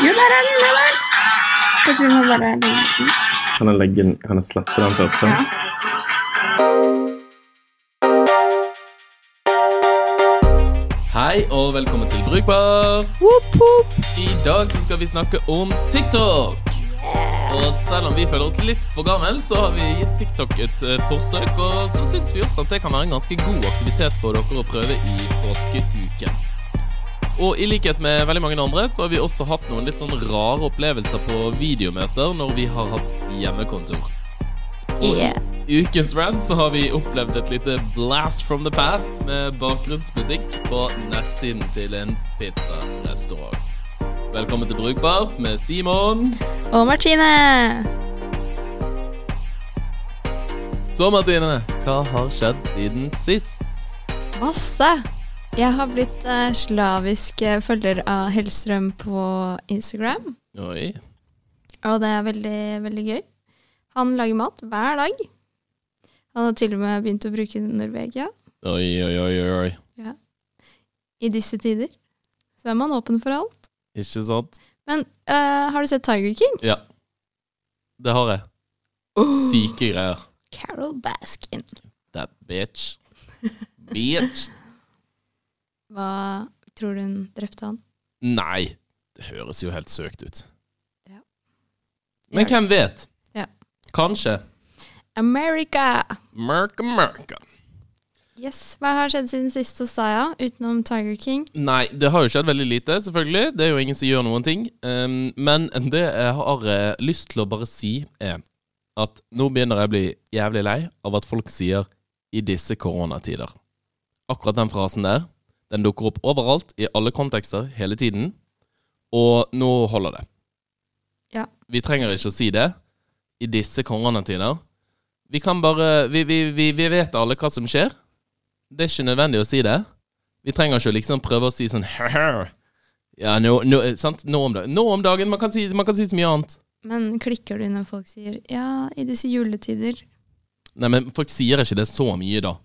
Jo, der er den! Der er den! Kanskje vi må bare legge den. Kan jeg, legge, den- kan jeg slette den første? Ja. Hei og velkommen til Brukbart. Woop, woop. I dag så skal vi snakke om TikTok. Og selv om vi føler oss litt for gammel, så har vi gitt TikTok et eh, forsøk. Og så syns vi også at det kan være en ganske god aktivitet for dere å prøve i påskeuken. Og i likhet med veldig mange andre, så har vi også hatt noen litt sånn rare opplevelser på videomøter når vi har hatt hjemmekontor. Og Yeah. i ukens rant så har vi opplevd et lite blast from the past med bakgrunnsmusikk på nettsiden til en pizzarestaurant. Velkommen til Brukbart med Simon. Og Martine! Så, Martine, hva har skjedd siden sist? Masse! Jeg har blitt eh, slavisk eh, følger av Hellstrøm på Instagram. Oi. Og det er veldig, veldig gøy. Han lager mat hver dag. Han har til og med begynt å bruke Norvegia Oi, oi, oi, oi. i disse tider. Så er man åpen for alt. Ikke sant? Men eh, har du sett Tiger King? Ja. Det har jeg. Syke greier. Carol Baskin. That bitch. Bitch. Hva tror du hun drepte han? Nei, det høres jo helt søkt ut. Ja. Men hvem vet? Ja. Kanskje. America! Merka, merka. Yes, Hva har skjedd siden sist hos deg, ja? utenom Tiger King? Nei, det har jo skjedd veldig lite, selvfølgelig. Det er jo ingen som gjør noen ting. Um, men det jeg har eh, lyst til å bare si, er at nå begynner jeg å bli jævlig lei av at folk sier 'i disse koronatider'. Akkurat den frasen der, den dukker opp overalt, i alle kontekster, hele tiden. Og nå holder det. Ja. Vi trenger ikke å si det i disse koronatider. Vi kan bare Vi, vi, vi, vi vet alle hva som skjer. Det er ikke nødvendig å si det. Vi trenger ikke å liksom prøve å si sånn Ja, nå, nå, nå, om, dagen. nå om dagen. Man kan, si, man kan si så mye annet. Men klikker du når folk sier 'ja, i disse juletider'? Nei, men folk sier ikke det så mye, da.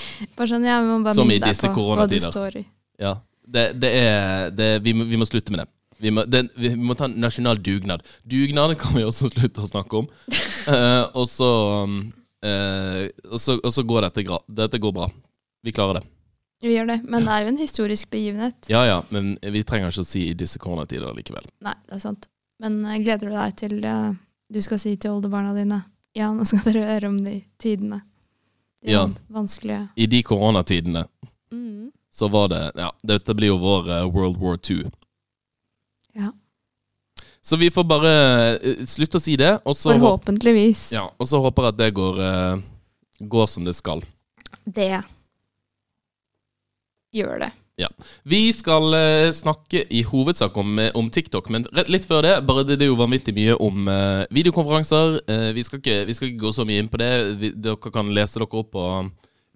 Bare sånn, ja, vi må bare Som i minne deg disse på hva du koronatider. står i. Ja. Det, det er det, vi, må, vi må slutte med det. Vi må, det, vi må ta en nasjonal dugnad. Dugnad kan vi også slutte å snakke om. Eh, og så um, eh, og så, og så går dette, gra dette går bra. Vi klarer det. Vi gjør det, men det er jo en historisk begivenhet. Ja ja, men vi trenger ikke å si i disse koronatider likevel. Nei, det er sant. Men eh, gleder du deg til eh, du skal si til oldebarna dine ja, nå skal dere høre om de tidene. De Ja. van- vanskelige. I de koronatidene Mm. så var det Ja, dette blir jo vår eh, World War II. Ja. Så vi får bare eh, slutte å si det, og så, håp, Forhåpentligvis. ja, og så håper jeg at det går, eh, går som det skal. Det gjør det. Vi skal uh, snakke i hovedsak om, eh, om TikTok, men litt før det bare det, det er jo vanvittig mye om uh, videokonferanser. Uh, vi, skal ikke, vi skal ikke gå så mye inn på det. Vi, dere kan lese dere opp på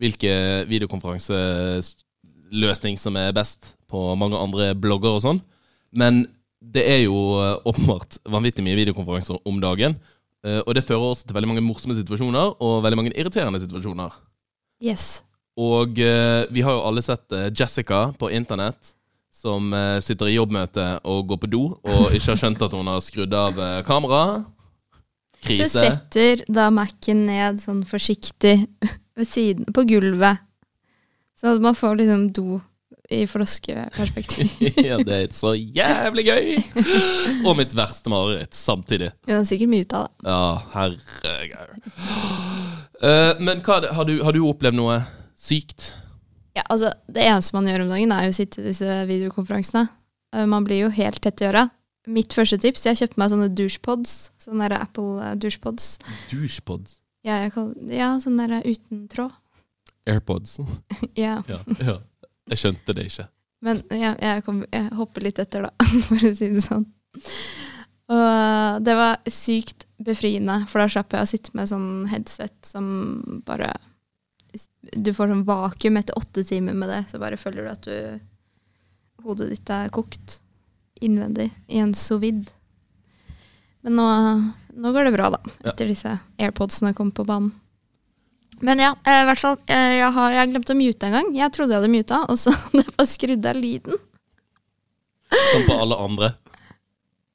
hvilke videokonferanseløsning som er best på mange andre blogger og sånn. Men det er jo åpenbart vanvittig mye videokonferanser om dagen. og det fører også til veldig mange morsomme situasjoner og veldig mange irriterende situasjoner. Yes. Og eh, vi har jo alle sett eh, Jessica på internett som eh, sitter i jobbmøte og går på do og ikke har skjønt at hun har skrudd av kameraet. Så Krise. setter da Mac-en ned sånn forsiktig ved siden, på gulvet. Så at man får liksom do i froskeperspektiv. ja, det er så jævlig gøy! Og mitt verste mareritt samtidig. Ja, det er sikkert mye ut av det. Ja, herregud. Uh, men hva, har, du, har du opplevd noe sykt? Ja, altså, det eneste man gjør om dagen, er jo å sitte i disse videokonferansene. Eh, Man blir jo helt tett i øra. Mitt første tips, jeg kjøpte meg sånne douchepods. Sånne der Apple eh, douchepods. Douchepods? Ja, ja sånne der uten tråd. Airpods? Ja. Ja, ja. Jeg skjønte det ikke. Men ja, jeg, kom, jeg hopper litt etter, da, for å si det sånn. Og eh, det var sykt befriende, for da slapp jeg å sitte med sånn headset som bare Du får sånn vakuum etter åtte timer med det, så bare føler du at du Hodet ditt er kokt innvendig i en sovid. Men nå, nå går det bra, da, etter disse airpodsene kom på banen. Men ja, eh, i hvert fall. eh, Jeg har, jeg har glemt å mute en gang. Jeg trodde jeg hadde muta, og så hadde jeg bare skrudd av lyden. Som på alle andre.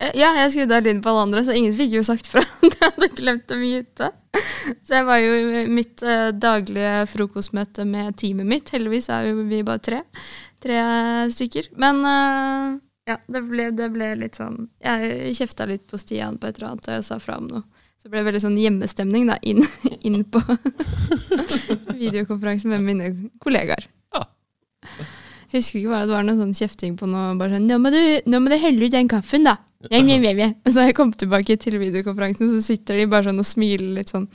Eh, Ja, jeg skrudde av lyden på alle andre, så ingen fikk jo sagt fra at jeg hadde glemt å mute. Så jeg var jo i mitt eh, daglige frokostmøte med teamet mitt. Heldigvis er vi bare tre. Tre stykker. Men eh, ja, det ble, det ble litt sånn Jeg kjefta litt på Stian på et eller annet, og jeg sa fra om noe. Så det ble veldig sånn hjemmestemning da, inn, inn på videokonferanse med mine kollegaer. Ja. Husker ikke bare at det var noe sånn kjefting på noe. Bare sånn, nå må, du, 'Nå må du helle ut den kaffen, da!' Vjem, vjem, vjem. Så jeg kom tilbake til videokonferansen, så sitter de bare sånn og smiler litt sånn.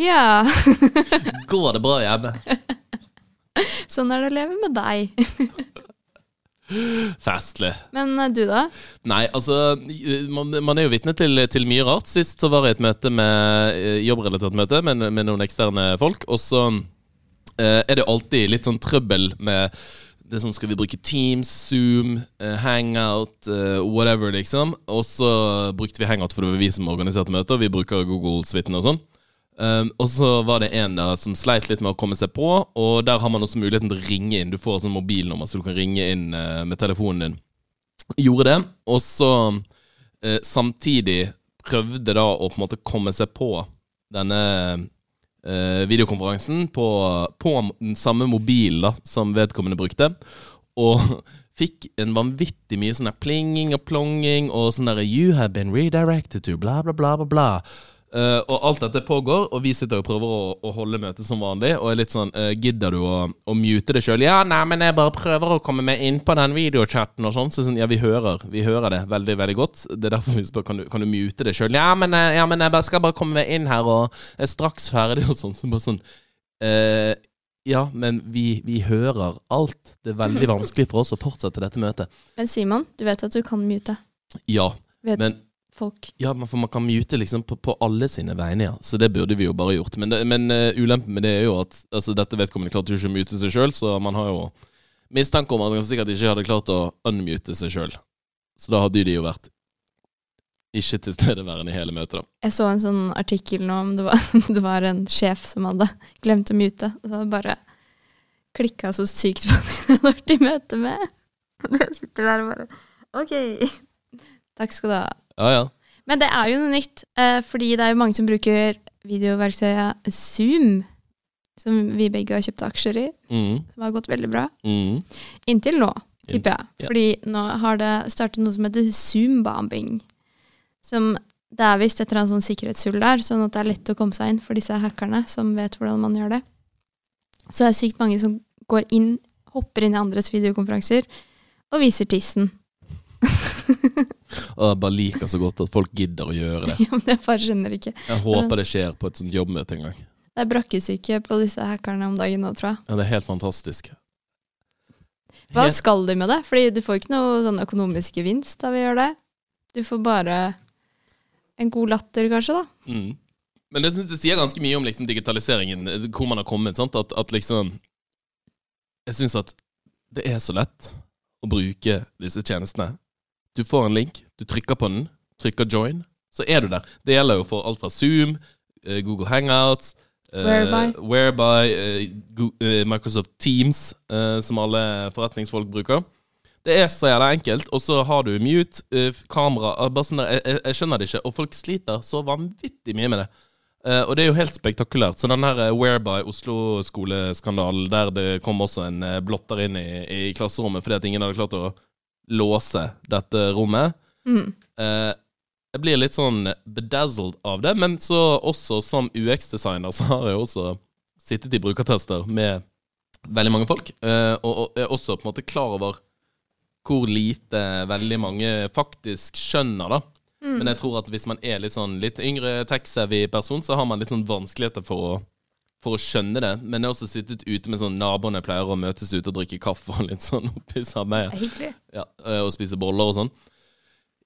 Ja, Går det bra hjemme? sånn er det å leve med deg. Festlig. Men eh, du, da? Nei, altså Man, man er jo vitne til, til mye rart. Sist så var jeg i et møte med eh, jobbrelatert møte med, med noen eksterne folk. Og så eh, er det alltid litt sånn trøbbel med det er sånn, Skal vi bruke Teams, Zoom, eh, Hangout, eh, whatever, liksom? Og så brukte vi Hangout, for det var vi som organiserte møter. vi bruker Google Suiten og sånn. Um, og så var det en der som sleit litt med å komme seg på, og der har man også muligheten til å ringe inn. Du får sånn mobilnummer, så du kan ringe inn uh, med telefonen din. Gjorde det, og så uh, samtidig prøvde da å på en måte komme seg på denne videokonferansen på, på den samme mobilen da, som vedkommende brukte. Og fikk en vanvittig mye sånn der plinging og plonging og sånn derre You have been redirected to bla, bla, bla, bla, bla. Eh, og alt dette pågår, og vi sitter og prøver å, å holde møtet som vanlig. Og er litt sånn uh, Gidder du å, å mute det sjøl? Ja, nei, men jeg bare prøver å komme meg inn på den videochatten og sånn. Så sånn, ja, vi hører Vi hører det veldig, veldig godt. Det er derfor vi spør kan du, kan du mute det sjøl. Ja, men, eh, ja, men jeg bare skal bare komme meg inn her og er straks ferdig og sånn. Så bare sånn uh, Ja, men vi, vi hører alt. Det er veldig vanskelig for oss å fortsette dette møtet. Men Simon, du vet at du kan mute Ja, Vet- men folk. Ja, for man kan mute liksom på, på alle sine vegne, ja. Så det burde vi jo bare gjort. Men, det, men uh, ulempen med det er jo at altså, dette vedkommende klarte jo ikke å mute seg sjøl, så man har jo mistanke om at han sikkert ikke hadde klart å unmute seg sjøl. Så da hadde de jo vært ikke tilstedeværende i hele møtet, da. Jeg så en sånn artikkel nå om det var, det var en sjef som hadde glemt å mute. Og så hadde bare klikka så sykt på det han hadde vært i møte med. Og jeg sitter der og bare OK. Takk skal du ha. Ja, ja. Men det er jo noe nytt, eh, fordi det er jo mange som bruker videoverktøyet Zoom, som vi begge har kjøpt aksjer i, Mm, som har gått veldig bra. mm. Inntil nå, tipper jeg. Ja. Fordi nå har det startet noe som heter Zoom-bombing. Som Det er visst et eller annet sånn sikkerhetshull der, sånn at det er lett å komme seg inn for disse hackerne som vet hvordan man gjør det. Så det er sykt mange som går inn, hopper inn i andres videokonferanser og viser tissen. Og jeg bare liker så godt at folk gidder å gjøre det. Ja, men jeg bare skjønner ikke. Jeg håper det skjer på et sånt jobbmøte en gang. Det er brakkesyke på disse hackerne om dagen nå, tror jeg. Ja, det er helt fantastisk. Hva Helt- skal de med det? Fordi du får ikke noe sånn økonomisk gevinst av å gjøre det. Du får bare en god latter, kanskje, da. Mm. Men det synes jeg sier ganske mye om liksom, digitaliseringen, hvor man har kommet. Sant? At, at liksom Jeg syns at det er så lett å bruke disse tjenestene. Du får en link, du trykker på den, trykker join, så er du der. Det gjelder jo for alt fra Zoom, eh, Google Hangouts, eh, Whereby. Whereby uh, Google, uh, Microsoft Teams, eh, som alle forretningsfolk bruker. Det er så jævla enkelt, og så har du mute, eh, kamera eh, bare sånn der, jeg, jeg, skjønner det ikke, og folk sliter så vanvittig mye med det. Eh, og det er jo helt spektakulært. Så den her eh, Whereby Oslo-skoleskandalen, der det kom også en eh, blotter inn i, i klasserommet fordi at ingen hadde klart å låse dette rommet. Mm. Eh, jeg blir litt sånn bedazzled av det, men så også som UX-designer så har jeg også sittet i brukertester med veldig mange folk, eh, og, og er også på en måte klar over hvor lite veldig mange faktisk skjønner, da. Mm. Men jeg tror at hvis man er litt sånn litt yngre tech-savvy person, så har man litt sånn vanskeligheter for å, for å skjønne det. Men jeg har også sittet ute med sånn naboene pleier å møtes ute og drikke kaffe og litt sånn oppi er hyggelig. ja, eh, og spise boller og sånn.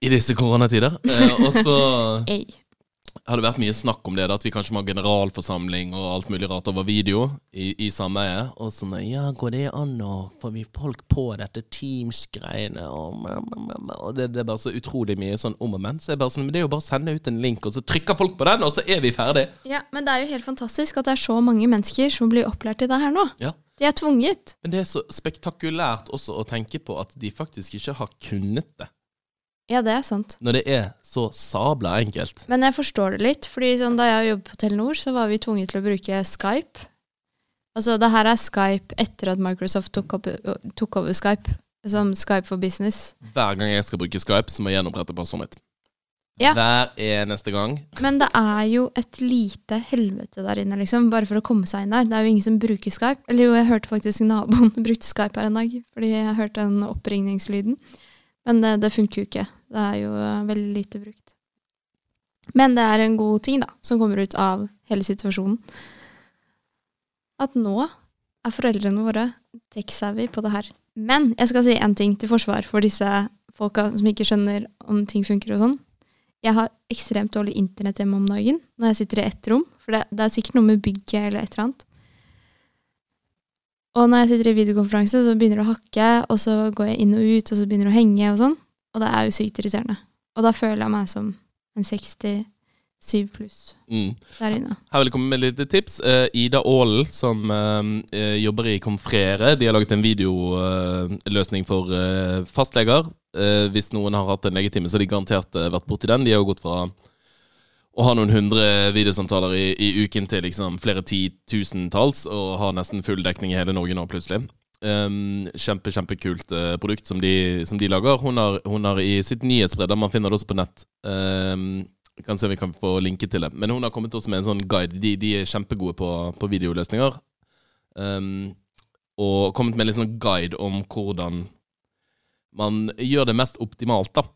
I disse koronatider. Eh, og så Det vært mye snakk om det, da, at vi kanskje må ha generalforsamling og alt mulig rart over video i, i sameie. Og sånn Ja, går det an å få vi folk på dette Teams-greiene? Og, og det, det er bare så utrolig mye sånn om og men. Så jeg bare sånn, men det er jo bare å sende ut en link, og så trykker folk på den, og så er vi ferdig. Ja, men det er jo helt fantastisk at det er så mange mennesker som blir opplært i det her nå. Ja. De er tvunget. Men det er så spektakulært også å tenke på at de faktisk ikke har kunnet det. Ja, det er sant. Når det er så sabla enkelt. Men jeg forstår det litt, fordi sånn, da jeg jobbet på Telenor, så var vi tvunget til å bruke Skype. Altså, det her er Skype etter at Microsoft tok, opp, tok over Skype. Som Skype for business. Hver gang jeg skal bruke Skype, så må jeg gjenopprette passordet mitt. Ja. Hver eneste gang. Men det er jo et lite helvete der inne, liksom, bare for å komme seg inn der. Det er jo ingen som bruker Skype. Eller jo, jeg hørte faktisk naboen brukte Skype her en dag, fordi jeg hørte den oppringningslyden. Men det, det funker jo ikke. Det er jo eh, veldig lite brukt. Men det er en god ting, da, som kommer ut av hele situasjonen. At nå er foreldrene våre tech-savvy på det her. Men jeg skal si én ting til forsvar for disse folka som ikke skjønner om ting funker og sånn. Jeg har ekstremt dårlig internett hjemme om dagen når jeg sitter i ett rom. For det, det er sikkert noe med bygget eller et eller annet. Og når jeg sitter i videokonferanse, så begynner det å hakke, og så går jeg inn og ut, og så begynner det å henge og sånn. Og det er jo sykt irriterende. Og da føler jeg meg som en 67 pluss Mm. der inne. Her vil jeg komme med et lite tips. Eh, Ida Aalen, som eh, jobber i Konfrere, de har laget en videoløsning for eh, fastleger. Eh, hvis noen har hatt en legetime, så har de garantert eh, vært borti den. De har jo gått fra å ha noen hundre videosamtaler i, i uken til liksom flere titusentalls, og har nesten full dekning i hele Norge nå, plutselig. Um, kjempe, kjempekult uh, produkt som de, som de lager. Hun har, hun har i sitt nyhetsbredder, man finner det også på nett um, Kan se om vi kan få linke til det. Men hun har kommet også med en sånn guide. De, de er kjempegode på, på videoløsninger. Um, og kommet med en sånn guide om hvordan man gjør det mest optimalt, da.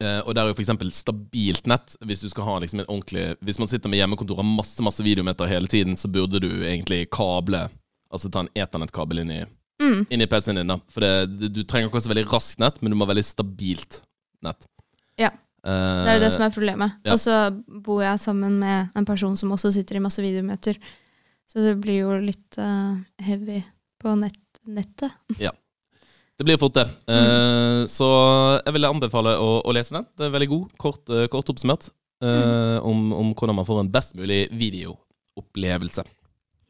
Eh, og det er jo f.eks. stabilt nett. Hvis du skal ha liksom en ordentlig Hvis man sitter med hjemmekontor og har masse masse videometer hele tiden, så burde du egentlig kable Altså ta en eternettkabel inn i, Mm. inn i PC-en din. da For det, du, trenger ikke også veldig raskt nett, men du må ha veldig stabilt nett. Ja. Uh, Det er jo det som er problemet. ja. Og så bor jeg sammen med en person som også sitter i masse videometer. Så det blir jo litt uh, heavy på nett, nettet. Det blir fort, det. Mm. Uh, så jeg vil anbefale å, å lese den. Det er veldig god, kort, uh, kort oppsummert, Mm. eh, om, om hvordan man får en best mulig videoopplevelse.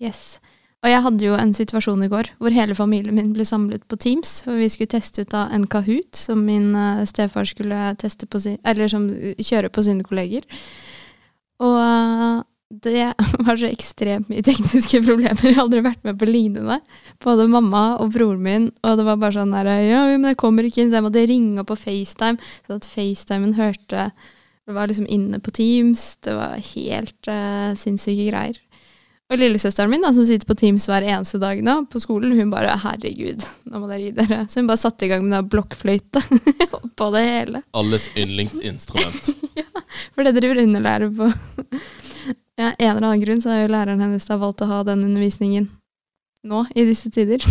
Yes. Og jeg hadde jo en situasjon i går hvor hele familien min ble samlet på Teams. For vi skulle teste ut av en Kahoot som min eh, stefar skulle teste på sin, eller som kjører kjøre på sine kolleger. Og eh, det var så ekstremt mye tekniske problemer. Jeg har aldri vært med på lignende. Både mamma og broren min. Og det var bare sånn der Ja, men jeg kommer ikke inn. Så jeg måtte ringe opp på FaceTime, så at FaceTimen hørte Det var liksom inne på Teams. Det var helt uh, sinnssyke greier. Og lillesøsteren min, da, som sitter på Teams hver eneste dag nå på skolen, hun bare 'herregud, nå må dere gi dere'. Så hun bare satte i gang med den blokkfløyte på det hele. Alles yndlingsinstrument. ja, For det driver underlærer på ja, En eller annen grunn så har jo læreren hennes da valgt å ha den undervisningen nå, i disse tider.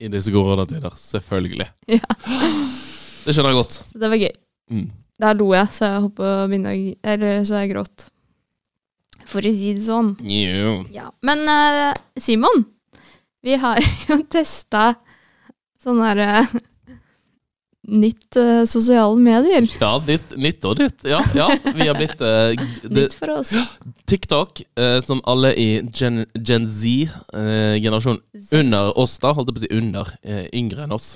I disse koronatider. Selvfølgelig. Ja. Det skjønner jeg godt. Så det var gøy. Mm. Da lo jeg, så jeg å begynne å Eller så jeg gråt. For å si det sånn. Jo. Ja. Men uh, Simon, vi har jo testa sånn derre Nytt uh, sosiale medier. Ja, nytt, nytt og nytt. Ja, ja, vi har blitt eh, det, Nytt for oss. TikTok, som alle i Gen, Gen Z-generasjonen under oss, da, holdt jeg på å si under, yngre enn oss.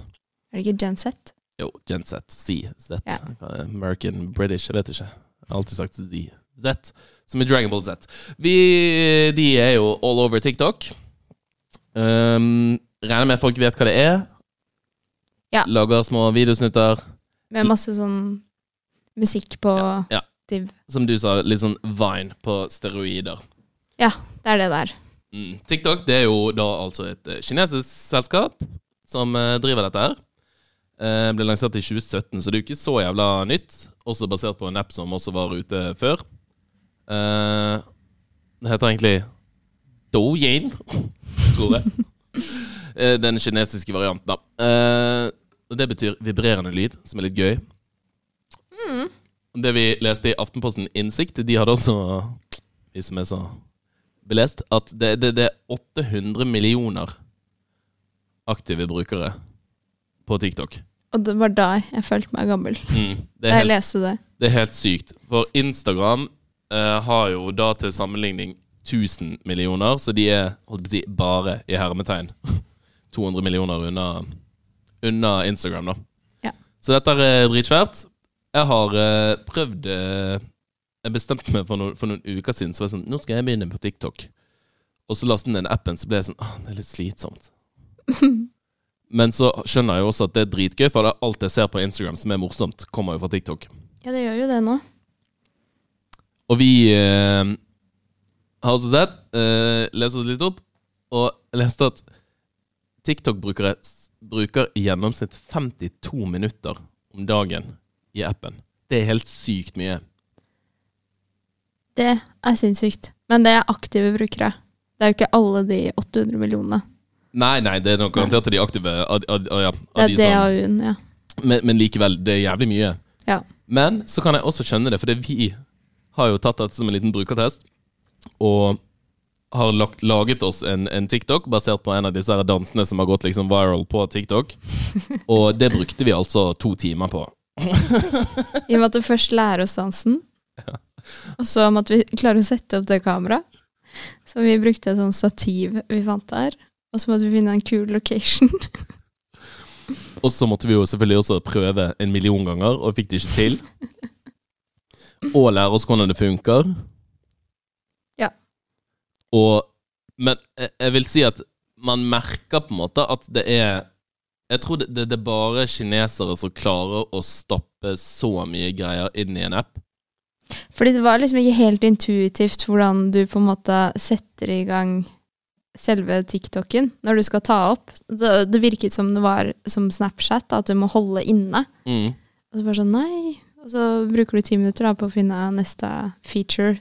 Er det ikke Gen Z? Jo, Gen Z, Z, Z. Ja. Er American, British, jeg vet ikke. Jeg har alltid sagt Z. Z, som i Dragon Ball Z. Vi, de er jo all over TikTok. Um, regner med folk vet hva det er. Ja. Lager små videosnutter. Med masse sånn musikk på Ja. Div. Som du sa, litt sånn Vine på steroider. Ja, Det er det der. Mm. TikTok det er jo da altså et eh, kinesisk selskap som eh, driver dette her. Eh, ble lansert i 2017, så det er jo ikke så jævla nytt. Også basert på en app som også var ute før. Eh, det heter egentlig Douyin, tror jeg. uh, Den kinesiske varianten, da. Uh, det betyr vibrerende lyd, som er litt gøy. Det vi leste i Aftenposten Innsikt, de hadde også, vi som er så belest, at det, det, det er 800 millioner aktive brukere på TikTok. Og det var da jeg følte meg gammel. Mm, Da jeg helt, leste det. det er helt sykt. For Instagram eh, har jo da til sammenligning 1000 millioner, så de er holdt på å si, bare i hermetegn 200 millioner unna, unna Instagram, da. Ja. Så dette er dritsvært. Jeg har uh, prøvd uh, Jeg bestemte meg for, noen- for noen uker siden Så var jeg sånn Nå skal jeg begynne på TikTok. Og så lastet jeg ned appen, så ble jeg sånn ah, det er litt slitsomt. Men så skjønner jeg jo også at det er dritgøy, for alt jeg ser på Instagram som er morsomt, kommer jo fra TikTok. Ja, det gjør jo det nå. Og vi eh, har også sett, eh, lest oss litt opp, og leste at TikTok-brukere s- bruker i gjennomsnitt 52 minutter om dagen i appen. Det er helt sykt mye. Det er sinnssykt. Men det er aktive brukere. Det er jo ikke alle de 800 millionene. Nei, nei, det er nok garantert de aktive av, av, av, ja, Det av er de som DAU-en, ja. men, men likevel, det er jævlig mye. ja. Men så kan jeg også skjønne det, for det er vi har jo tatt dette som en liten brukertest. Og har lagt, laget oss en, en TikTok basert på en av disse her dansene som har gått liksom viral på TikTok. Og det brukte vi altså to timer på. Vi måtte først lære oss dansen. Og så måtte vi klare å sette opp det kameraet. Så vi brukte et sånt stativ vi fant der. Og så måtte vi finne en kul location. Og så måtte vi jo selvfølgelig også prøve en million ganger, og fikk det ikke til. Og lære oss hvordan det funker. Ja. Og Men jeg- vil si at man merker på en måte at det er Jeg tror det, det, det er bare kinesere som klarer å stappe så mye greier inn i en app. Fordi det var liksom ikke helt intuitivt hvordan du på en måte setter i gang selve TikToken når du skal ta opp. Det, det virket som det var som Snapchat, at du må holde inne. Mm. Og så bare sånn, nei. Og så bruker du ti minutter da, på å finne neste feature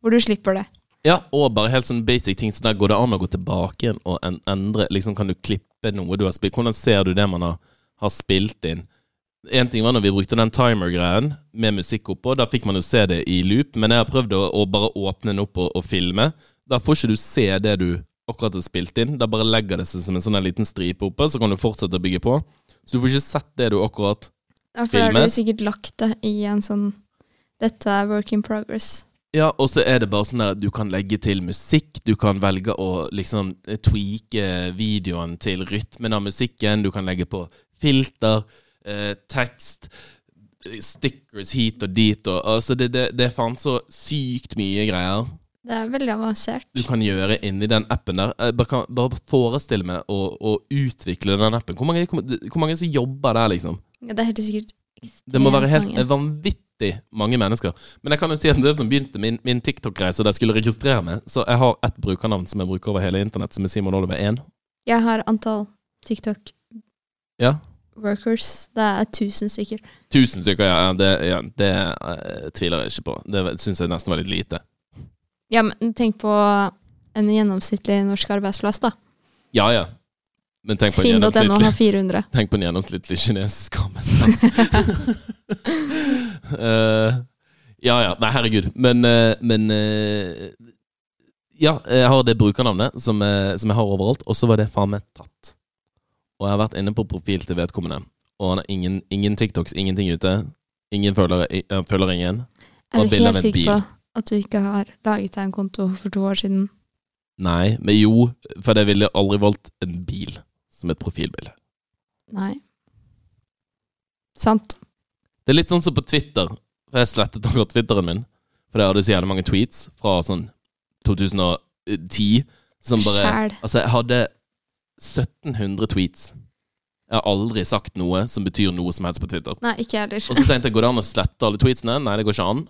hvor du slipper det. Ja, og bare helt sånn basic ting. Så der går det an å gå tilbake igjen og en, endre liksom Kan du klippe noe du har spilt? Hvordan ser du det man har, har spilt inn? En ting var når vi brukte den timer-greien med musikk oppå. Da fikk man jo se det i loop. Men jeg har prøvd å, å bare åpne den opp og, og filme. Da får ikke du se det du akkurat har spilt inn. Da bare legger det seg som en sånn liten stripe oppe, så kan du fortsette å bygge på. Så du får ikke sett det du akkurat Ja, for da har du sikkert lagt det i en sånn Dette er work in progress. Ja, og så er det bare sånn der du kan legge til musikk. Du kan velge å liksom tweake videoen til rytmen av musikken. Du kan legge på filter, eh, tekst, eh, stickers hit og dit. Og, altså det, det, det er faen så sykt mye greier Det er veldig avansert. du kan gjøre inni den appen der. Bare, kan, bare forestille meg å, å utvikle den appen. Hvor mange, hvor mange som jobber der, liksom? Ja, det hørtes sikkert Det må være helt mange. vanvittig mange mennesker. Men jeg kan jo si at det som begynte min, min TikTok-reise da jeg skulle registrere meg Så jeg har ett brukernavn som jeg bruker over hele internett, som er Simon Oliver 1. Jeg har antall TikTok Ja. workers. Det er 1000 stykker. Tusen stykker, ja. Det, ja, det uh, tviler jeg ikke på. Det syns jeg nesten var litt lite. Ja, men tenk på en gjennomsnittlig norsk arbeidsplass, da. Ja, ja. Men tenk på en Finn.no har 400. Tenk på en gjennomsnittlig kinesisk arbeidsplass. uh, ja ja, nei herregud. Men, uh, men uh, Ja, jeg har det brukernavnet som, som jeg har overalt, og så var det faen meg tatt. Og jeg har vært inne på profil til vedkommende, og han har ingen, ingen TikToks, ingenting ute. Ingen følger, følger ingen. Er du helt sikker på at du ikke har laget deg en konto for to år siden? Nei, men jo, for jeg ville aldri valgt en bil som et profilbilde. Nei. Sant. Det er litt sånn som på Twitter. Jeg slettet akkurat Twitteren min. For jeg hadde så jævlig mange tweets fra sånn 2010 som bare Skjæl. Altså, jeg hadde 1700 tweets. Jeg har aldri sagt noe som betyr noe som helst på Twitter. Nei, ikke heller. Og så tenkte jeg, går det an å slette alle tweetsene? Nei, det går ikke an.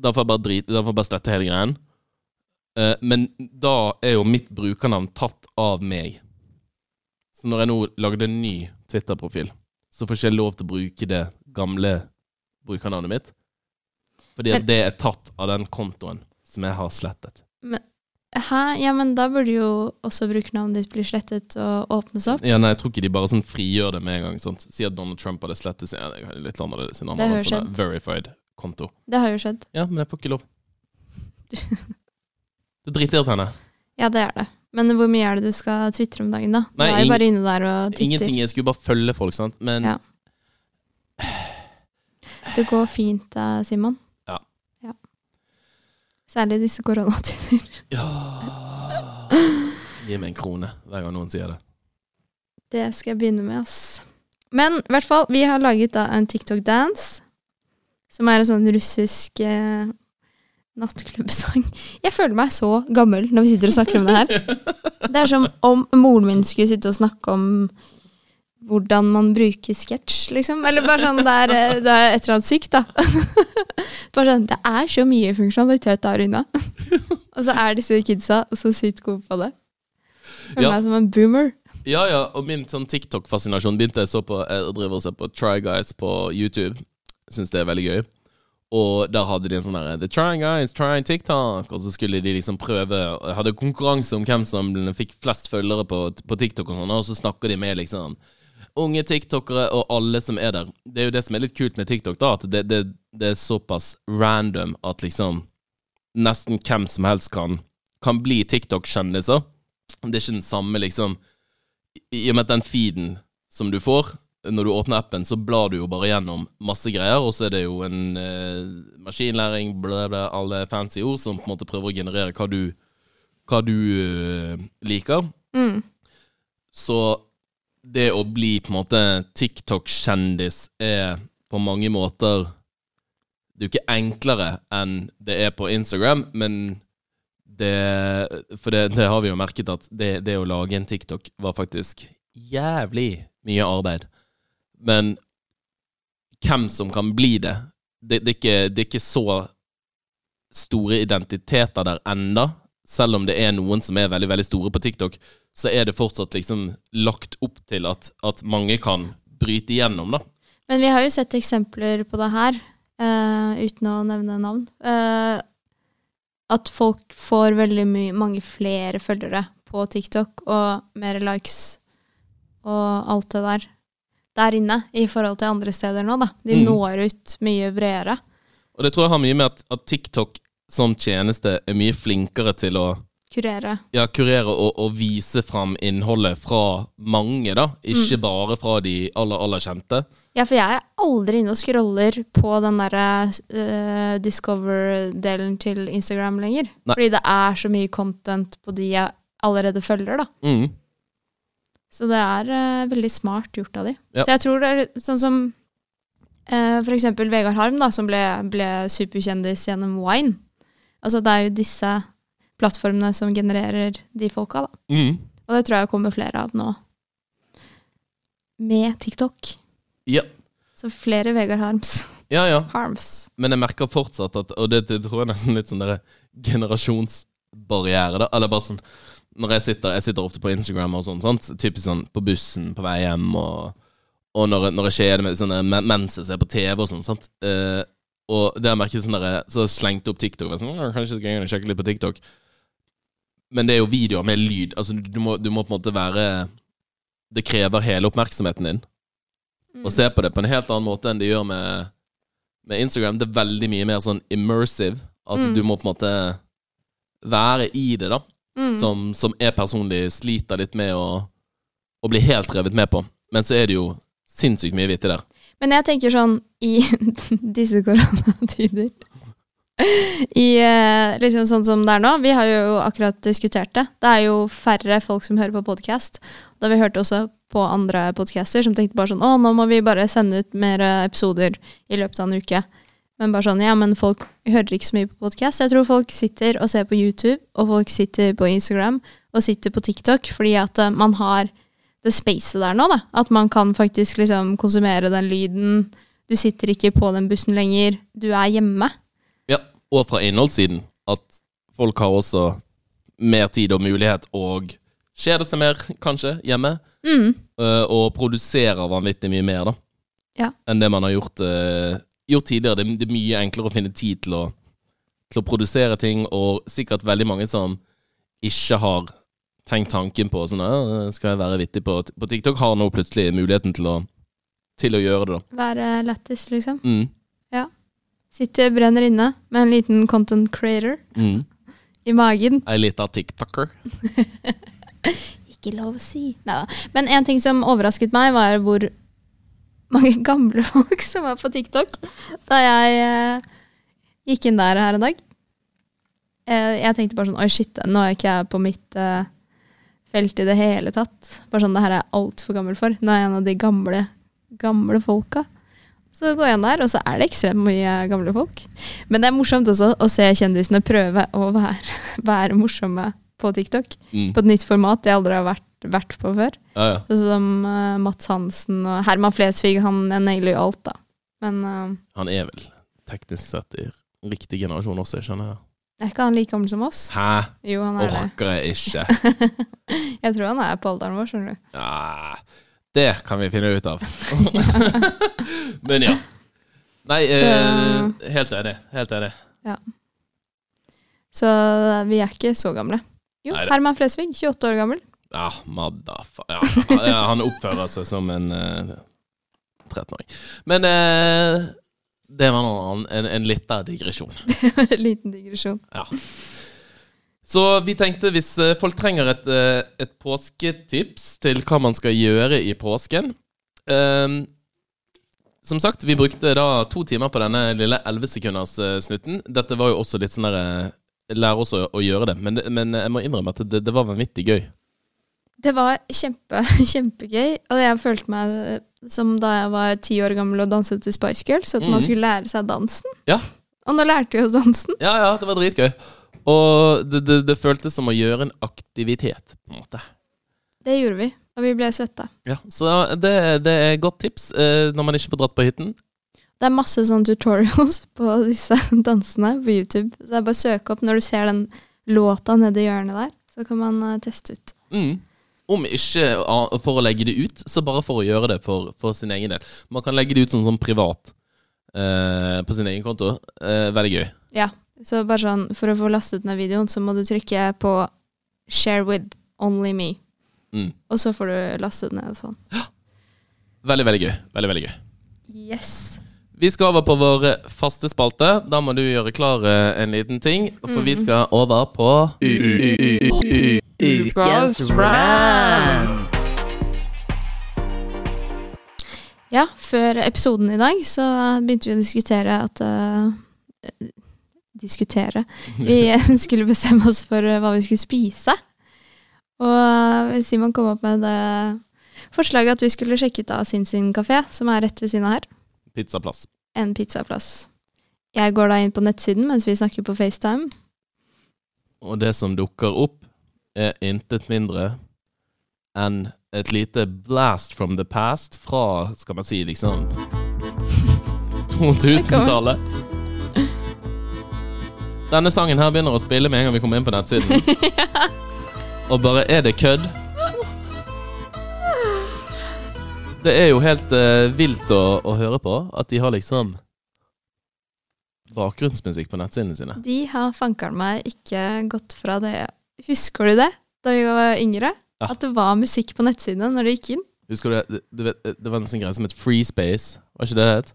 Da får jeg bare, drit, da får jeg bare slette hele greien. Eh, men da er jo mitt brukernavn tatt av meg. Så når jeg nå lagde en ny Twitter-profil, så får ikke jeg lov til å bruke det gamle brukernavnet mitt. Fordi Men- det er tatt av den kontoen som jeg har slettet. Men, hæ? Ja, men da burde jo også brukernavnet ditt bli slettet og åpnes opp. Ja, nei, Jeg tror ikke de bare sånn frigjør det med en gang. Sant? Si at Donald Trump hadde slettet sin ja, litt annerledes sin jo sånn verified konto. Det har jo skjedd. Ja, men jeg får ikke lov. Det er henne. Ja, det er det. Men hvor mye er det du skal tvitre om dagen, da? Nei, du er jo bare inne der og titter. Ingenting. Jeg skulle bare følge folk, sant. Men Ja. Det går fint, Simon. Ja. ja. Særlig i disse koronatider. Ja Gi meg en krone hver gang noen sier det. Det skal jeg begynne med, ass. Men i hvert fall, vi har laget da en TikTok-dance, som er en sånn russisk eh, nattklubbsang. Jeg føler meg så gammel når vi sitter og snakker om det her. Det er som om moren min skulle sitte og snakke om hvordan man bruker sketsj, liksom. Eller bare sånn, det er, det er et eller annet sykt, da. Bare sånn, Det er så mye funksjonalitet der unna. Og så er disse kidsa så sykt gode på det. Føler Ja. meg som en boomer. Ja, ja, og min sånn TikTok-fascinasjon begynte jeg så på Jeg driver og ser på Try Guys på YouTube. Syns det er veldig gøy. Og der hadde de en sånn derre The Trying Guys, Trying TikTok. Og så skulle de liksom prøve og Hadde konkurranse om hvem som fikk flest følgere på, på TikTok, og sånn, og så snakker de med liksom unge tiktokere og alle som er der. Det er jo det som er litt kult med TikTok, da, at det, det, det er såpass random at liksom nesten hvem som helst kan, kan bli TikTok-kjendiser. Det er ikke den samme, liksom I og med at den feeden som du får når du åpner appen, så blar du jo bare gjennom masse greier, og så er det jo en eh, maskinlæring, bla, bla, alle fancy ord, som på en måte prøver å generere hva du, hva du eh, liker. Mm. Så det å bli på en måte TikTok-kjendis er på mange måter Det er jo ikke enklere enn det er på Instagram, men det For det, det har vi jo merket at det, det å lage en TikTok var faktisk jævlig mye arbeid. Men hvem som kan bli det Det, det, er, ikke, det er ikke så store identiteter der enda. Selv om det er noen som er veldig veldig store på TikTok, så er det fortsatt liksom lagt opp til at, at mange kan bryte igjennom, da. Men vi har jo sett eksempler på det her, uh, uten å nevne navn. Uh, at folk får veldig mange flere følgere på TikTok og mer likes og alt det der der inne i forhold til andre steder nå, da. De Mm. når ut mye bredere. Og det tror jeg har mye med at, at TikTok som tjeneste er mye flinkere til å Kurere. ja, kurere og, og vise fram innholdet fra mange, da. Ikke Mm. bare fra de aller, aller kjente. Ja, for jeg er aldri inne og scroller på den derre uh, Discover-delen til Instagram lenger. Nei. Fordi det er så mye content på de jeg allerede følger, da. Mm. Så det er uh, veldig smart gjort av de. Ja. Så jeg tror det er sånn som uh, for eksempel Vegard Harm, da, som ble, ble superkjendis gjennom Wine. Altså det er jo disse plattformene som genererer de folka, da. Mm. Og det tror jeg kommer flere av nå. Med TikTok. Ja. Så flere Vegard Harms. ja, ja. Harms. Men jeg merker fortsatt at Og det, det tror jeg nesten litt sånn derre generasjonsbarriere, da. Eller bare sånn Når jeg sitter Jeg sitter ofte på Instagram og sånn, sant. Typisk sånn på bussen på vei hjem, og, og når, når jeg kjeder meg sånn, men- mens jeg ser på TV og sånn, sant. Uh, og det har jeg merket sånn der, Så slengte opp TikTok. Sånn, kanskje jeg skal inn sjekke litt på TikTok. Men det er jo videoer med lyd. Altså, du, du, må, du må på en måte være Det krever hele oppmerksomheten din Mm. og se på det på en helt annen måte enn det gjør med, med Instagram. Det er veldig mye mer sånn immersive. At Mm. du må på en måte være i det, da. Mm. Som, som jeg personlig sliter litt med å, å bli helt revet med på. Men så er det jo sinnssykt mye vittig der. Men jeg tenker sånn i disse koronatider I eh, liksom sånn som det er nå. Vi har jo akkurat diskutert det. Det er jo færre folk som hører på podkast. Da vi hørte også på andre podcaster som tenkte bare sånn Å, nå må vi bare sende ut mer eh, episoder i løpet av en uke. Men bare sånn, ja, men folk hører ikke så mye på podkast. Jeg tror folk sitter og ser på YouTube, og folk sitter på Instagram og sitter på TikTok fordi at eh, man har det spacet der nå, da. At man kan faktisk liksom konsumere den lyden. Du sitter ikke på den bussen lenger. Du er hjemme. Ja, Og fra innholdssiden. At folk har også mer tid og mulighet og kjeder seg mer, kanskje, hjemme. Mm. øh, Og produserer vanvittig mye mer, da. Ja. Enn det man har gjort, øh, gjort tidligere. Det, er- det er mye enklere å finne tid til å, til å produsere ting, og sikkert veldig mange som ikke har tenkt tanken på sånn ja, Skal jeg være vittig på, på TikTok? Har nå plutselig muligheten til å, til å gjøre det, da. Være lættis, liksom. Mm. Sitter, brenner inne med en liten content creator Mm. i magen. Ei lita tiktoker. Ikke lov å si. Neida. Men en ting som overrasket meg, var hvor mange gamle folk som var på TikTok da jeg eh, gikk inn der her en dag. Eh, jeg tenkte bare sånn Oi, shit, nå er ikke jeg på mitt eh, felt i det hele tatt. Bare sånn, det her er jeg altfor gammel for. Nå er jeg en av de gamle, gamle folka. Så går jeg inn der, og så er det ekstremt mye gamle folk. Men det er morsomt også å se kjendisene prøve å være, være morsomme på TikTok. Mm. På et nytt format jeg aldri har vært, vært på før. Ja, ja. Sånn som uh, Mats Hansen og Herman Flesvig. Han nailer jo alt, da. Men uh, Han er vel teknisk sett i riktig generasjon også, skjønner jeg. er ikke han like gammel som oss? Hæ? Jo, han er. Orker jeg ikke. Jeg tror han er på alderen vår, skjønner du. Ja, det kan vi finne ut av. Men ja. Nei, eh, helt enig. Helt enig. Så vi er ikke så gamle. Jo, Herman Flesvig, 28 år gammel. Ja, madda, Ja, han oppfører seg som en uh, 13-åring. Men uh, det var noe annet. En, en liten digresjon. En Liten digresjon. Ja. Så vi tenkte hvis eh, folk trenger et, eh, et påsketips til hva man skal gjøre i påsken um, Som sagt, vi brukte da to timer på denne lille 11-sekunders-snutten. Dette var jo også litt sånn derre Lære oss å, å gjøre det. Men, men jeg må innrømme at det, det var vanvittig gøy. Det var kjempe, kjempegøy, og jeg følte meg eh, som da jeg var ti år gammel og danset til Spice Girls, at mm. man skulle lære seg dansen. Ja. Og nå lærte vi oss dansen. Ja, ja, det var dritgøy. Og det, det, det føltes som å gjøre en aktivitet, på en måte. Det gjorde vi, og vi ble svetta. Ja, Så det, det er et godt tips eh, når man ikke får dratt på hytten. Det er masse sånne tutorials på disse dansene på YouTube. Så det er bare å søke opp når du ser den låta nedi hjørnet der, så kan man eh, teste ut. Mm. Om ikke for å legge det ut, så bare for å gjøre det for, for sin egen del. Man kan legge det ut sånn, sånn privat eh, på sin egen konto. Eh, veldig gøy. Ja, så bare sånn, for å få lastet ned videoen, så må du trykke på share with only me. Mm. Og så får du lastet ned sånn. Veldig, veldig gøy. Veldig, veldig gøy. Yes. Vi skal over på vår eh, faste spalte. Da må du gjøre klar eh, en liten ting. For vi skal over på Ukas rant. Ja, før episoden i dag så begynte vi å diskutere at uh, Diskutere. Vi skulle bestemme oss for eh, hva vi skulle spise. Og eh, Simon kom opp med det forslaget at vi skulle sjekke ut av Sin Sin kafé, som er rett ved siden av her. Pizzaplass. En pizzaplass. Jeg går da inn på nettsiden mens vi snakker på FaceTime. Og det som dukker opp, er intet mindre enn et lite blast from the past fra, skal man si, liksom 2000-tallet. Denne sangen her begynner å spille med en gang vi kommer inn på nettsiden. Og bare Er det kødd? Det er jo helt eh, vilt å, å høre på at de har liksom bakgrunnsmusikk på nettsidene sine. De har fankeren meg ikke gått fra det. Husker du det, da vi var yngre? Ja. At det var musikk på nettsidene når du gikk inn? Husker du det, du vet, det var en sånn greie som het Free Space, var ikke det det het?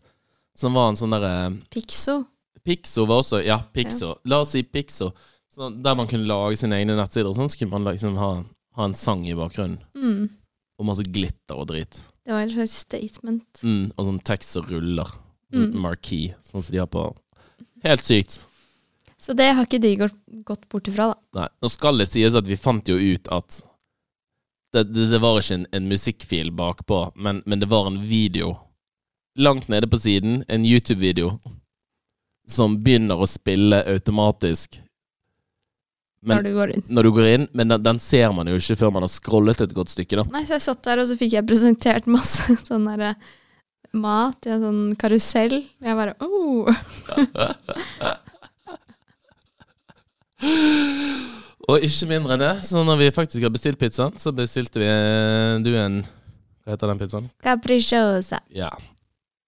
Som var en sånn derre Pixo. Pixo var også Ja, Pixo. La oss si Pixo. Så der man kunne lage sine egne nettsider, og sånn så kunne man liksom ha, ha en sang i bakgrunnen. Mm. Og masse glitter og drit. Det var et slags statement. Mm, og sånn tekst som ruller. Sånn Mm. marquee, sånn som de har på Helt sykt. Så det har ikke de gått, gått bort ifra, da. Nei, nå skal det sies at vi fant jo ut at det, det, det var ikke en, en musikkfil bakpå, men, men det var en video. Langt nede på siden, en YouTube-video, som begynner å spille automatisk. Men, når du går inn. når du går inn, men den, den ser man jo ikke før man har scrollet et godt stykke, da. Nei, så jeg satt der, og så fikk jeg presentert masse sånn derre mat i en sånn karusell. Jeg bare oh. Og ikke mindre enn det, så når vi faktisk har bestilt pizzaen, så bestilte vi eh, du en Hva heter den pizzaen? Capricciosa. Ja.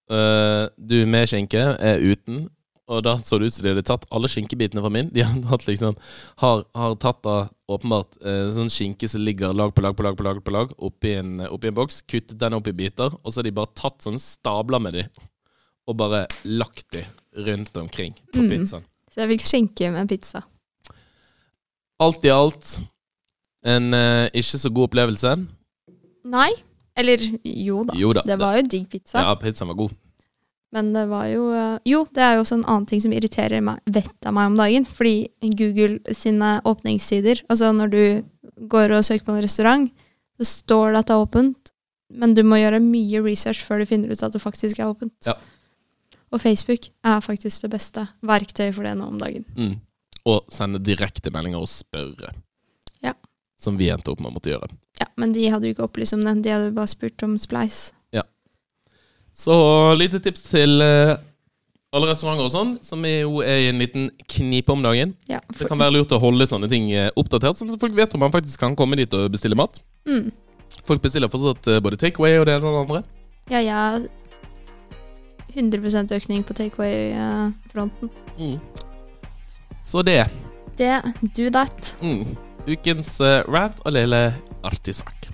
Uh, du med skinke er uten, og da så det ut som de hadde tatt alle skinkebitene fra min. De har tatt liksom Har, har tatt da åpenbart eh, sånn skinke som ligger lag på lag på lag på lag på lag oppi en, oppi en boks, kuttet den opp i biter, og så har de bare tatt sånn stabler med de, og bare lagt de rundt omkring på Mm. pizzaen. Så jeg fikk skinke med pizza. Alt i alt en eh, ikke så god opplevelse. Nei. Eller jo da. Jo da. Det var jo digg pizza. Ja, pizzaen var god. Men det var jo eh, Jo, det er jo også en annen ting som irriterer meg vettet av meg om dagen. Fordi Google sine åpningstider Altså når du går og søker på en restaurant, så står det at det er åpent, men du må gjøre mye research før du finner ut at det faktisk er åpent. Ja. Og Facebook er faktisk det beste verktøyet for det nå om dagen. Mm. Og sende direkte meldinger og spørre. Ja. Som vi endte opp med å måtte gjøre. Ja, Men de hadde jo ikke opplyst om den. de hadde bare spurt om Splice. Så lite tips til eh, alle restauranter og sånn, som er jo er i en liten knipe om dagen. Ja, Det kan være lurt å holde sånne ting eh, oppdatert, sånn at folk vet om man faktisk kan komme dit og bestille mat. mm. Folk bestiller fortsatt eh, både takeaway og det ene og det andre. Ja, ja. 100% økning på takeaway-fronten. Mm. Så det. Det, do that. Mm. Ukens rant og lille artig sak.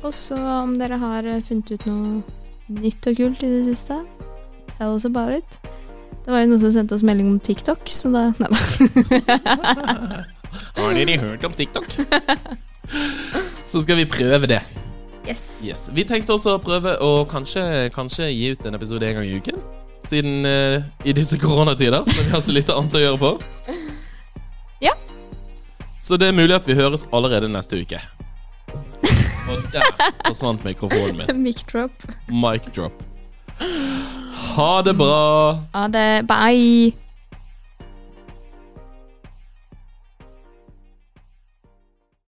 Og så om dere har funnet ut noe nytt og kult i det siste, tell us about it. Det var jo noen som sendte oss melding om TikTok, så da Nei da. Har dere hørt om TikTok? Så skal vi prøve det. Yes. Yes. Vi tenkte også å prøve å kanskje, kanskje gi ut en episode en gang i uken. Siden uh, i disse koronatider, så vi har så lite annet å gjøre på. Ja. Så det er mulig at vi høres allerede neste uke. Og der forsvant mikrofonen min. Mic drop. Mic drop. Ha det bra. Ha det. Bye.